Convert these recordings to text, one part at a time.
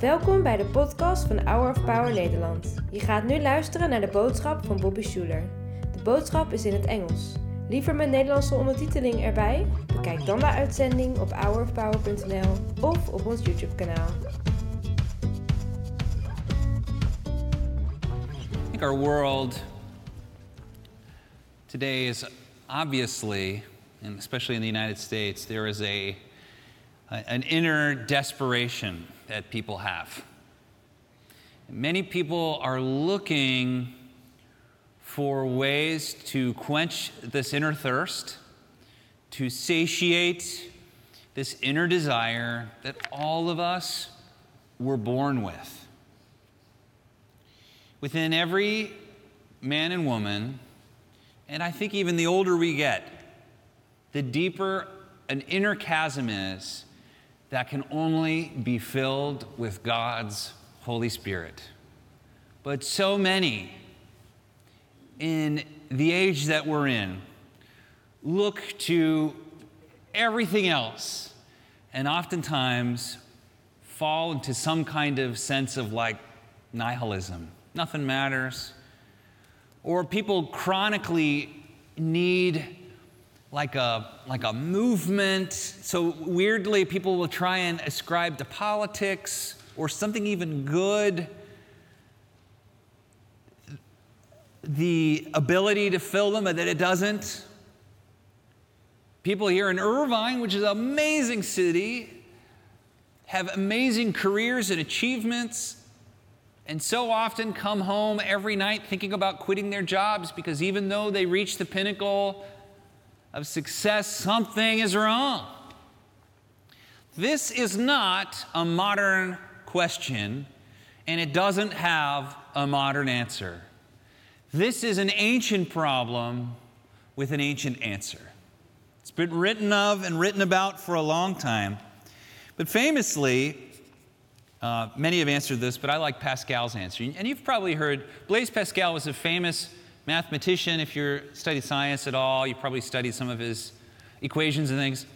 Welkom bij de podcast van Hour of Power Nederland. Je gaat nu luisteren naar de boodschap van Bobby Schuler. De boodschap is in het Engels. Liever met Nederlandse ondertiteling erbij? Bekijk dan de uitzending op hourofpower.nl of op ons YouTube kanaal. I think our world today is obviously, and especially in the United States, there is a, an inner desperation that people have. Many people are looking for ways to quench this inner thirst, to satiate this inner desire that all of us were born with. Within every man and woman, and I think even the older we get, the deeper an inner chasm is that can only be filled with God's Holy Spirit. But so many in the age that we're in look to everything else and oftentimes fall into some kind of sense of like nihilism. Nothing matters. Or people chronically need like a, like a movement. So weirdly, people will try and ascribe to politics or something even good the ability to fill them, but that it doesn't. People here in Irvine, which is an amazing city, have amazing careers and achievements, and so often come home every night thinking about quitting their jobs because even though they reach the pinnacle of success, something is wrong. This is not a modern question, and it doesn't have a modern answer. This is an ancient problem with an ancient answer. It's been written of and written about for a long time. But famously, uh, many have answered this, but I like Pascal's answer. And you've probably heard Blaise Pascal was a famous mathematician. If you're studied science at all, you probably studied some of his equations and things.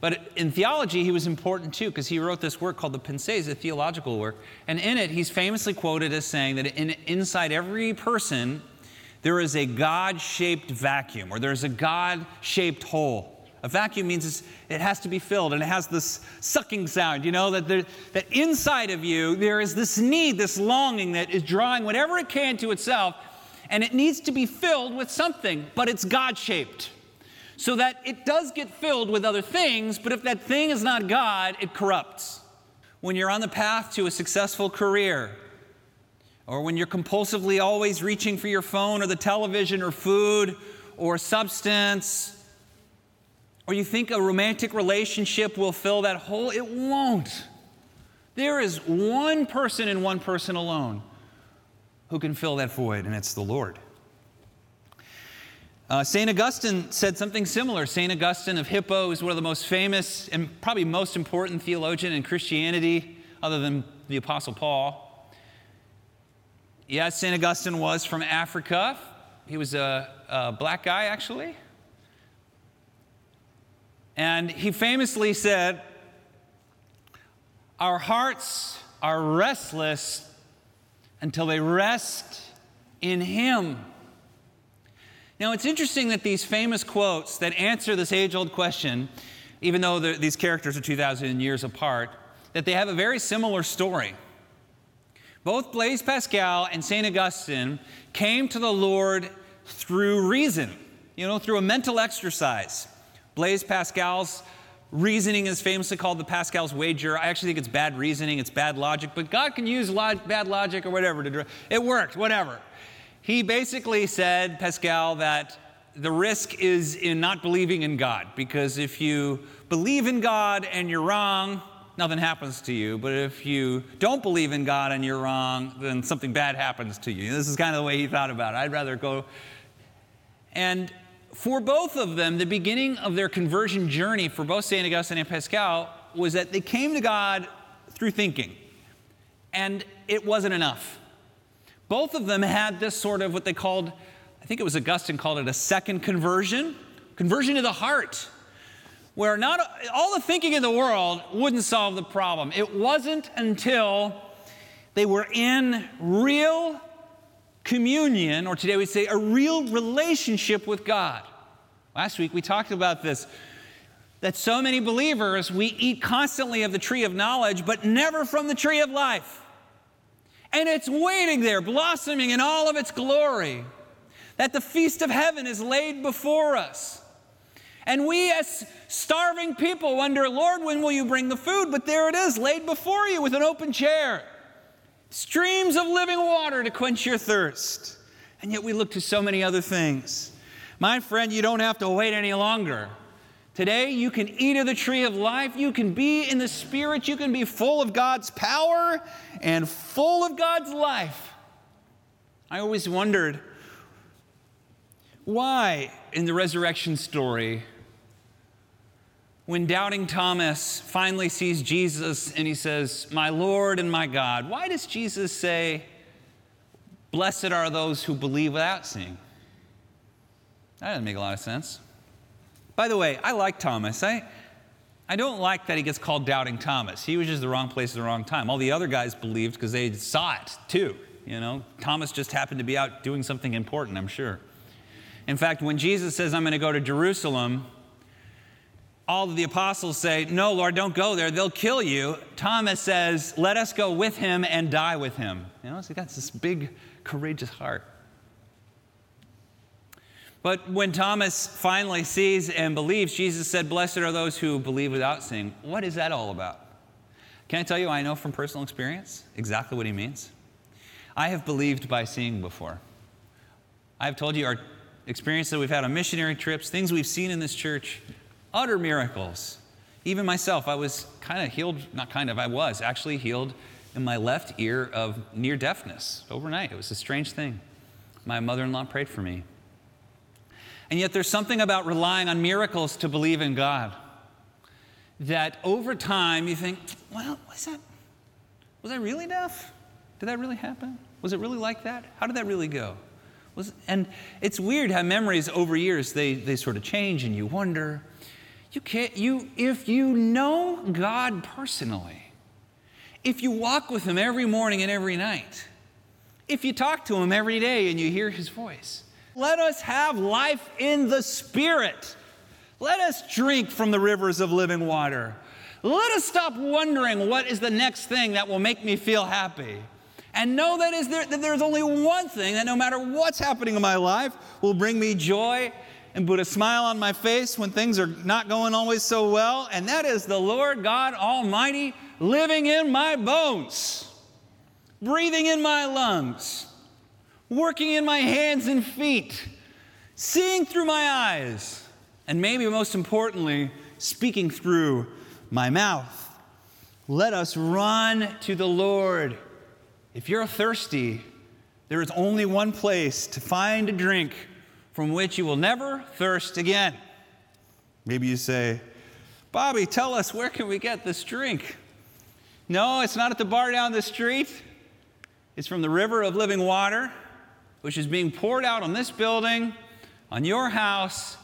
But in theology, he was important too, because he wrote this work called the Pensées, a theological work. And in it, he's famously quoted as saying that in, inside every person, there is a God shaped vacuum, or there's a God shaped hole. A vacuum means it has to be filled and it has this sucking sound, you know, that, there, that inside of you there is this need, this longing that is drawing whatever it can to itself, and it needs to be filled with something, but it's God shaped. So that it does get filled with other things, but if that thing is not God, it corrupts. When you're on the path to a successful career, or when you're compulsively always reaching for your phone or the television or food or substance, or you think a romantic relationship will fill that hole, it won't. There is one person and one person alone who can fill that void, and it's the Lord. Uh, St. Augustine said something similar. St. Augustine of Hippo is one of the most famous and probably most important theologian in Christianity, other than the Apostle Paul. Yes, St. Augustine was from Africa. He was a, a black guy, actually. And he famously said, Our hearts are restless until they rest in Him. Now, it's interesting that these famous quotes that answer this age old question, even though these characters are 2,000 years apart, that they have a very similar story. Both Blaise Pascal and St. Augustine came to the Lord through reason, you know, through a mental exercise. Blaise Pascal's reasoning is famously called the Pascal's wager. I actually think it's bad reasoning, it's bad logic, but God can use log- bad logic or whatever to. It worked, whatever. He basically said, Pascal, that the risk is in not believing in God, because if you believe in God and you're wrong, nothing happens to you. But if you don't believe in God and you're wrong, then something bad happens to you. This is kind of the way he thought about it. I'd rather go. And for both of them, the beginning of their conversion journey for both St. Augustine and Pascal was that they came to God through thinking. And it wasn't enough. Both of them had this sort of what they called, I think it was Augustine called it a second conversion, conversion to the heart where not all the thinking in the world wouldn't solve the problem. It wasn't until they were in real communion, or today we say a real relationship with God. Last week we talked about this that so many believers, we eat constantly of the tree of knowledge, but never from the tree of life. And it's waiting there, blossoming in all of its glory, that the feast of heaven is laid before us. And we, as starving people, wonder, Lord, when will you bring the food? But there it is, laid before you with an open chair. Streams of living water to quench your thirst. And yet we look to so many other things. My friend, you don't have to wait any longer. Today, you can eat of the tree of life. You can be in the Spirit. You can be full of God's power and full of God's life. I always wondered why, in the resurrection story, when doubting Thomas finally sees Jesus and he says, My Lord and my God, why does Jesus say, Blessed are those who believe without seeing? That doesn't make a lot of sense. By the way, I like Thomas. I, I don't like that he gets called Doubting Thomas. He was just the wrong place at the wrong time. All the other guys believed because they saw it too. You know, Thomas just happened to be out doing something important, I'm sure. In fact, when Jesus says, I'm going to go to Jerusalem, all of the apostles say, No, Lord, don't go there. They'll kill you. Thomas says, Let us go with him and die with him. You know, so he got this big, courageous heart. But when Thomas finally sees and believes, Jesus said, Blessed are those who believe without seeing. What is that all about? Can I tell you, I know from personal experience exactly what he means. I have believed by seeing before. I've told you our experience that we've had on missionary trips, things we've seen in this church, utter miracles. Even myself, I was kind of healed, not kind of, I was actually healed in my left ear of near deafness overnight. It was a strange thing. My mother in law prayed for me. And yet, there's something about relying on miracles to believe in God that over time you think, well, was that, was I really deaf? Did that really happen? Was it really like that? How did that really go? Was, and it's weird how memories over years they, they sort of change and you wonder. You can't, you, if you know God personally, if you walk with Him every morning and every night, if you talk to Him every day and you hear His voice, let us have life in the Spirit. Let us drink from the rivers of living water. Let us stop wondering what is the next thing that will make me feel happy. And know that, is there, that there's only one thing that no matter what's happening in my life will bring me joy and put a smile on my face when things are not going always so well. And that is the Lord God Almighty living in my bones, breathing in my lungs working in my hands and feet, seeing through my eyes, and maybe most importantly, speaking through my mouth. Let us run to the Lord. If you're thirsty, there is only one place to find a drink from which you will never thirst again. Maybe you say, Bobby, tell us where can we get this drink? No, it's not at the bar down the street. It's from the river of living water which is being poured out on this building, on your house,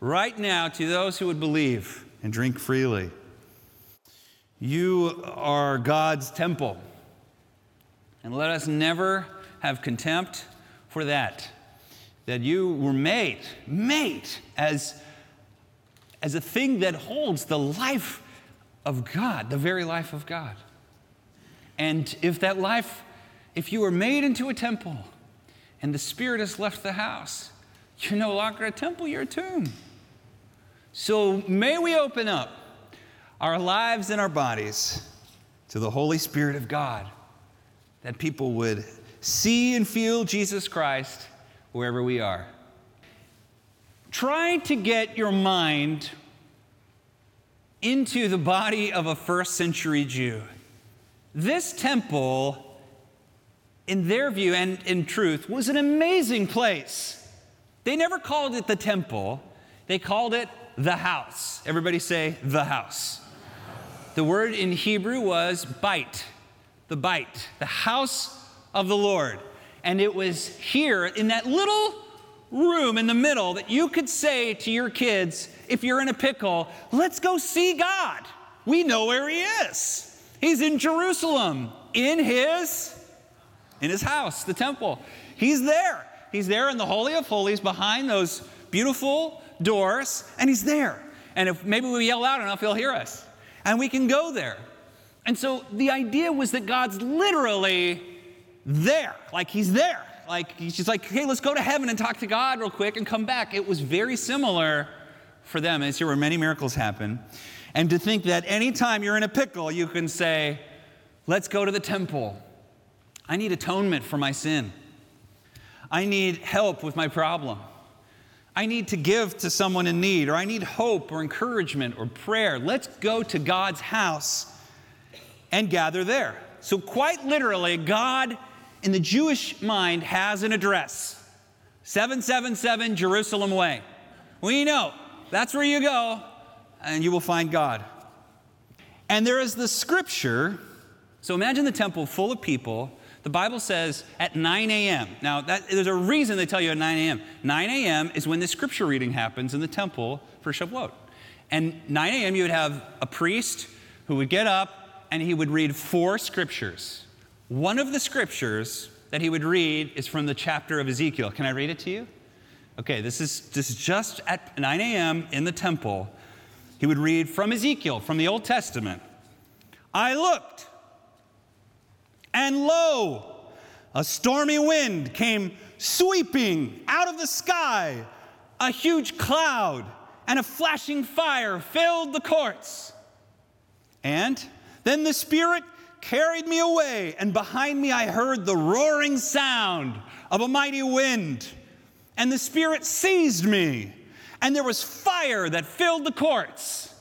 right now to those who would believe and drink freely. You are God's temple. And let us never have contempt for that. That you were made, made as, as a thing that holds the life of God, the very life of God. And if that life, if you were made into a temple, and the Spirit has left the house. You're no longer a temple, you're a tomb. So may we open up our lives and our bodies to the Holy Spirit of God, that people would see and feel Jesus Christ wherever we are. Try to get your mind into the body of a first century Jew. This temple in their view and in truth, was an amazing place. They never called it the temple, they called it the house. Everybody say the house. The word in Hebrew was bait, the bait, the house of the Lord. And it was here in that little room in the middle that you could say to your kids, if you're in a pickle, let's go see God. We know where He is. He's in Jerusalem, in His, in His house, the temple. He's there. He's there in the Holy of Holies behind those beautiful doors, and He's there. And if maybe we yell loud enough, He'll hear us. And we can go there. And so the idea was that God's literally there, like He's there. Like He's just like, hey, let's go to heaven and talk to God real quick and come back. It was very similar for them. And here where many miracles happen. And to think that anytime you're in a pickle, you can say, let's go to the temple. I need atonement for my sin. I need help with my problem. I need to give to someone in need, or I need hope or encouragement or prayer. Let's go to God's house and gather there. So, quite literally, God in the Jewish mind has an address 777 Jerusalem Way. We know that's where you go and you will find God. And there is the scripture. So, imagine the temple full of people the Bible says at 9 a.m. Now, that, there's a reason they tell you at 9 a.m. 9 a.m. is when the scripture reading happens in the temple for Shavuot. And 9 a.m., you would have a priest who would get up and he would read four scriptures. One of the scriptures that he would read is from the chapter of Ezekiel. Can I read it to you? Okay, this is, this is just at 9 a.m. in the temple. He would read from Ezekiel, from the Old Testament. I looked and lo, a stormy wind came sweeping out of the sky. A huge cloud and a flashing fire filled the courts. And then the Spirit carried me away, and behind me I heard the roaring sound of a mighty wind. And the Spirit seized me, and there was fire that filled the courts.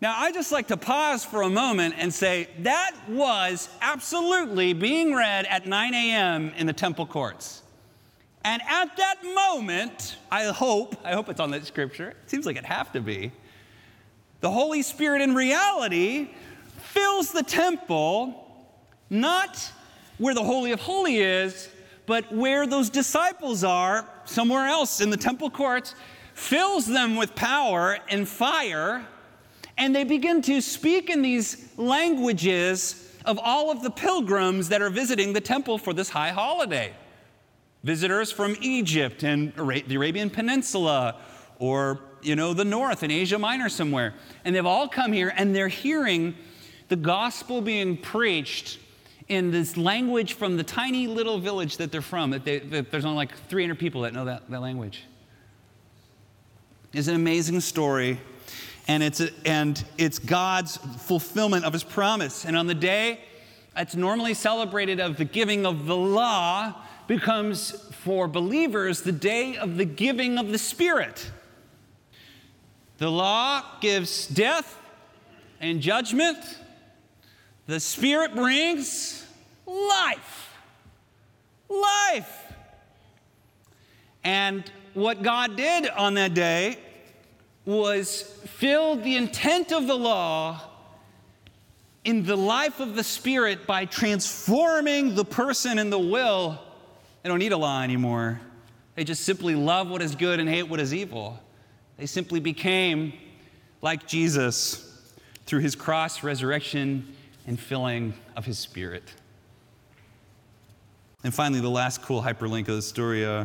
Now, I just like to pause for a moment and say that was absolutely being read at 9 a.m. in the temple courts. And at that moment, I hope, I hope it's on that scripture, it seems like it have to be, the Holy Spirit in reality fills the temple, not where the Holy of Holies is, but where those disciples are, somewhere else in the temple courts, fills them with power and fire and they begin to speak in these languages of all of the pilgrims that are visiting the temple for this high holiday. Visitors from Egypt and the Arabian Peninsula or you know the north in Asia Minor somewhere. And they've all come here and they're hearing the gospel being preached in this language from the tiny little village that they're from. That, they, that there's only like 300 people that know that, that language. It's an amazing story and it's, a, and it's God's fulfillment of his promise. And on the day that's normally celebrated of the giving of the law becomes for believers the day of the giving of the Spirit. The law gives death and judgment, the Spirit brings life. Life. And what God did on that day was filled the intent of the law in the life of the Spirit by transforming the person and the will. They don't need a law anymore. They just simply love what is good and hate what is evil. They simply became like Jesus through his cross, resurrection, and filling of his Spirit. And finally, the last cool hyperlink of the story. Uh,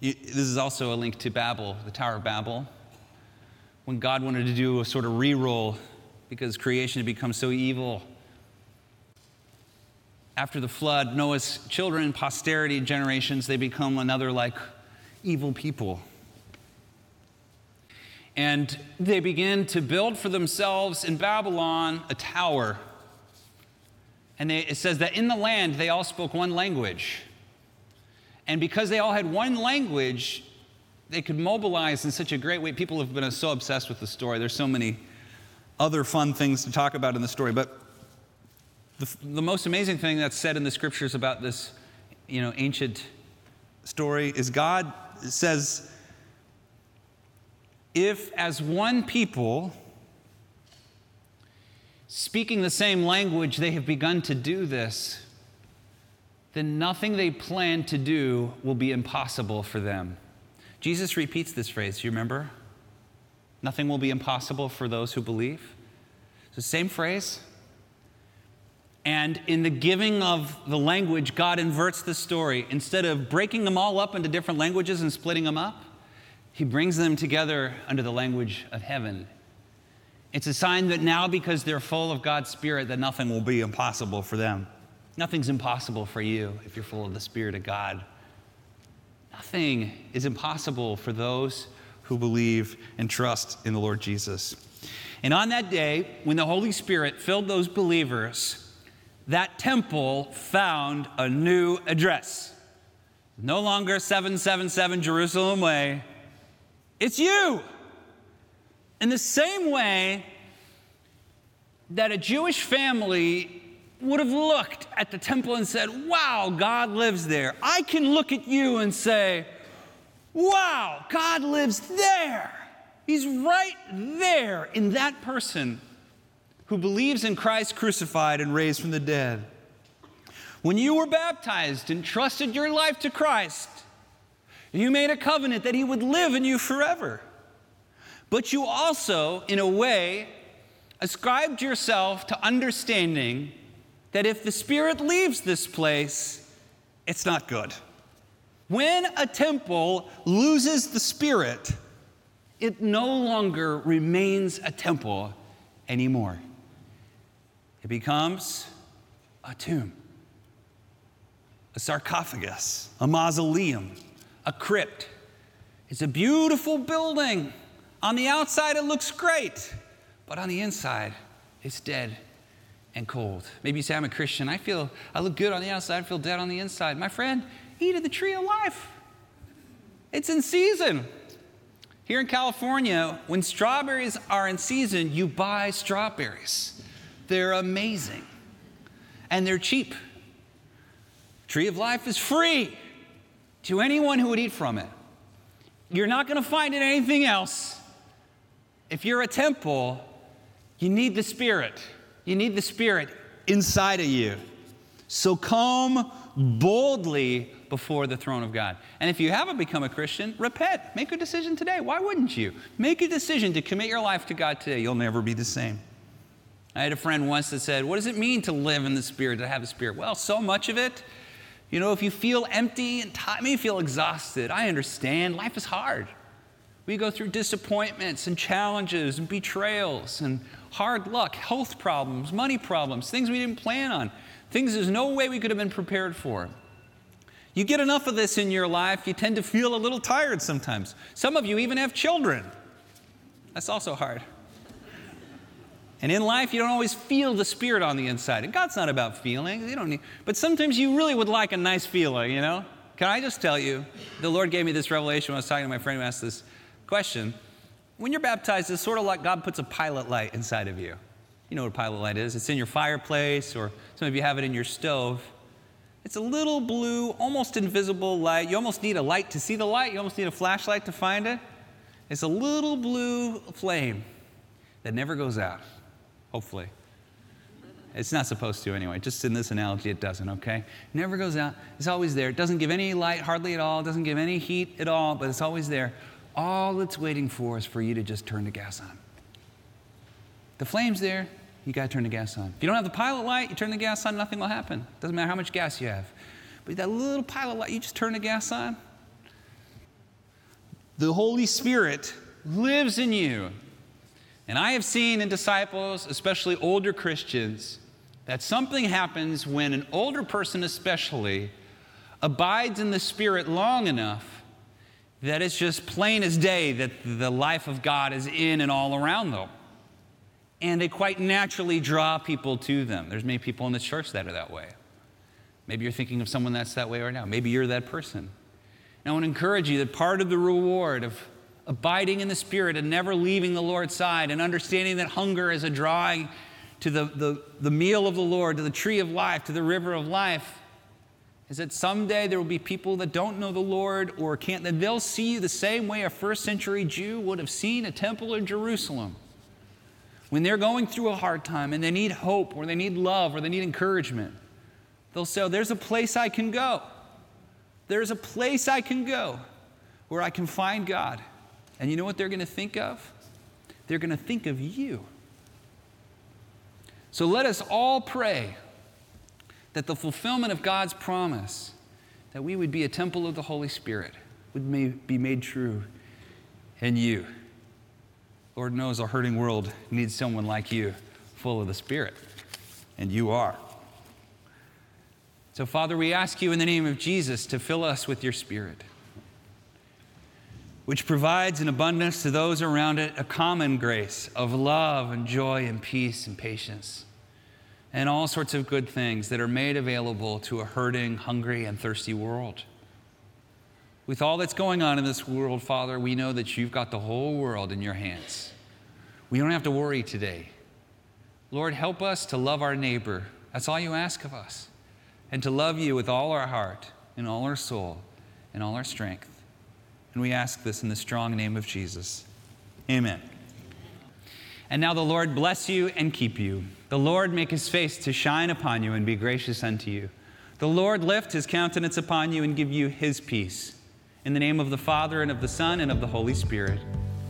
this is also a link to Babel, the Tower of Babel. When God wanted to do a sort of re roll because creation had become so evil. After the flood, Noah's children, posterity, generations, they become another like evil people. And they begin to build for themselves in Babylon a tower. And they, it says that in the land they all spoke one language. And because they all had one language, they could mobilize in such a great way. People have been so obsessed with the story. There's so many other fun things to talk about in the story. But the, the most amazing thing that's said in the scriptures about this you know, ancient story is God says, if as one people, speaking the same language, they have begun to do this, then nothing they plan to do will be impossible for them. Jesus repeats this phrase, you remember? Nothing will be impossible for those who believe. The same phrase. And in the giving of the language, God inverts the story. Instead of breaking them all up into different languages and splitting them up, He brings them together under the language of heaven. It's a sign that now, because they're full of God's Spirit, that nothing will be impossible for them. Nothing's impossible for you if you're full of the Spirit of God. Nothing is impossible for those who believe and trust in the Lord Jesus. And on that day, when the Holy Spirit filled those believers, that temple found a new address. No longer 777 Jerusalem Way. It's you. In the same way that a Jewish family would have looked at the temple and said, Wow, God lives there. I can look at you and say, Wow, God lives there. He's right there in that person who believes in Christ crucified and raised from the dead. When you were baptized and trusted your life to Christ, you made a covenant that He would live in you forever. But you also, in a way, ascribed yourself to understanding that if the Spirit leaves this place, it's not good. When a temple loses the Spirit, it no longer remains a temple anymore. It becomes a tomb, a sarcophagus, a mausoleum, a crypt. It's a beautiful building. On the outside, it looks great, but on the inside, it's dead and cold. Maybe you say, I'm a Christian. I feel, I look good on the outside, I feel dead on the inside. My friend, eat of the tree of life. It's in season. Here in California, when strawberries are in season, you buy strawberries. They're amazing. And they're cheap. Tree of life is free to anyone who would eat from it. You're not going to find it anything else. If you're a temple, you need the Spirit. You need the Spirit inside of you. So come boldly before the throne of God. And if you haven't become a Christian, repent. Make a decision today. Why wouldn't you? Make a decision to commit your life to God today. You'll never be the same. I had a friend once that said, What does it mean to live in the Spirit, to have the Spirit? Well, so much of it, you know, if you feel empty and tired, maybe you feel exhausted, I understand. Life is hard. We go through disappointments and challenges and betrayals and hard luck, health problems, money problems, things we didn't plan on, things there's no way we could have been prepared for. You get enough of this in your life, you tend to feel a little tired sometimes. Some of you even have children. That's also hard. And in life, you don't always feel the spirit on the inside. And God's not about feelings. You don't need, but sometimes you really would like a nice feeling, you know? Can I just tell you, the Lord gave me this revelation when I was talking to my friend who asked this question. When you're baptized, it's sort of like God puts a pilot light inside of you. You know what a pilot light is? It's in your fireplace, or some of you have it in your stove. It's a little blue, almost invisible light. You almost need a light to see the light, you almost need a flashlight to find it. It's a little blue flame that never goes out, hopefully. It's not supposed to anyway. Just in this analogy, it doesn't, okay? never goes out. It's always there. It doesn't give any light hardly at all. It doesn't give any heat at all, but it's always there. All it's waiting for is for you to just turn the gas on. The flame's there, you got to turn the gas on. If you don't have the pilot light, you turn the gas on, nothing will happen. Doesn't matter how much gas you have. But that little pilot light, you just turn the gas on. The Holy Spirit lives in you. And I have seen in disciples, especially older Christians, that something happens when an older person, especially, abides in the Spirit long enough that it's just plain as day that the life of God is in and all around them. And they quite naturally draw people to them. There's many people in the church that are that way. Maybe you're thinking of someone that's that way right now. Maybe you're that person. And I want to encourage you that part of the reward of abiding in the Spirit and never leaving the Lord's side and understanding that hunger is a drawing to the, the, the meal of the Lord, to the tree of life, to the river of life, is that someday there will be people that don't know the Lord or can't, that they'll see you the same way a first century Jew would have seen a temple in Jerusalem. When they're going through a hard time and they need hope or they need love or they need encouragement, They'll say, oh, There's a place I can go. There's a place I can go where I can find God. And you know what they're going to think of? They're going to think of you. So let us all pray that the fulfillment of God's promise, that we would be a temple of the Holy Spirit, would be made true in you. Lord knows a hurting world needs someone like you, full of the Spirit, and you are. So, Father, we ask you in the name of Jesus to fill us with your Spirit which provides in abundance to those around it a common grace of love and joy and peace and patience and all sorts of good things that are made available to a hurting, hungry, and thirsty world. With all that's going on in this world, Father, we know that you've got the whole world in your hands. We don't have to worry today. Lord, help us to love our neighbor. That's all you ask of us. And to love you with all our heart and all our soul and all our strength. And we ask this in the strong name of Jesus. Amen. And now the Lord bless you and keep you. The Lord make his face to shine upon you and be gracious unto you. The Lord lift his countenance upon you and give you his peace. In the name of the Father, and of the Son, and of the Holy Spirit.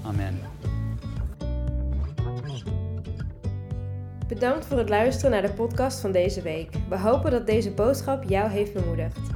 Amen. Bedankt voor het luisteren naar de podcast van deze week. We hopen dat deze boodschap jou heeft bemoedigd.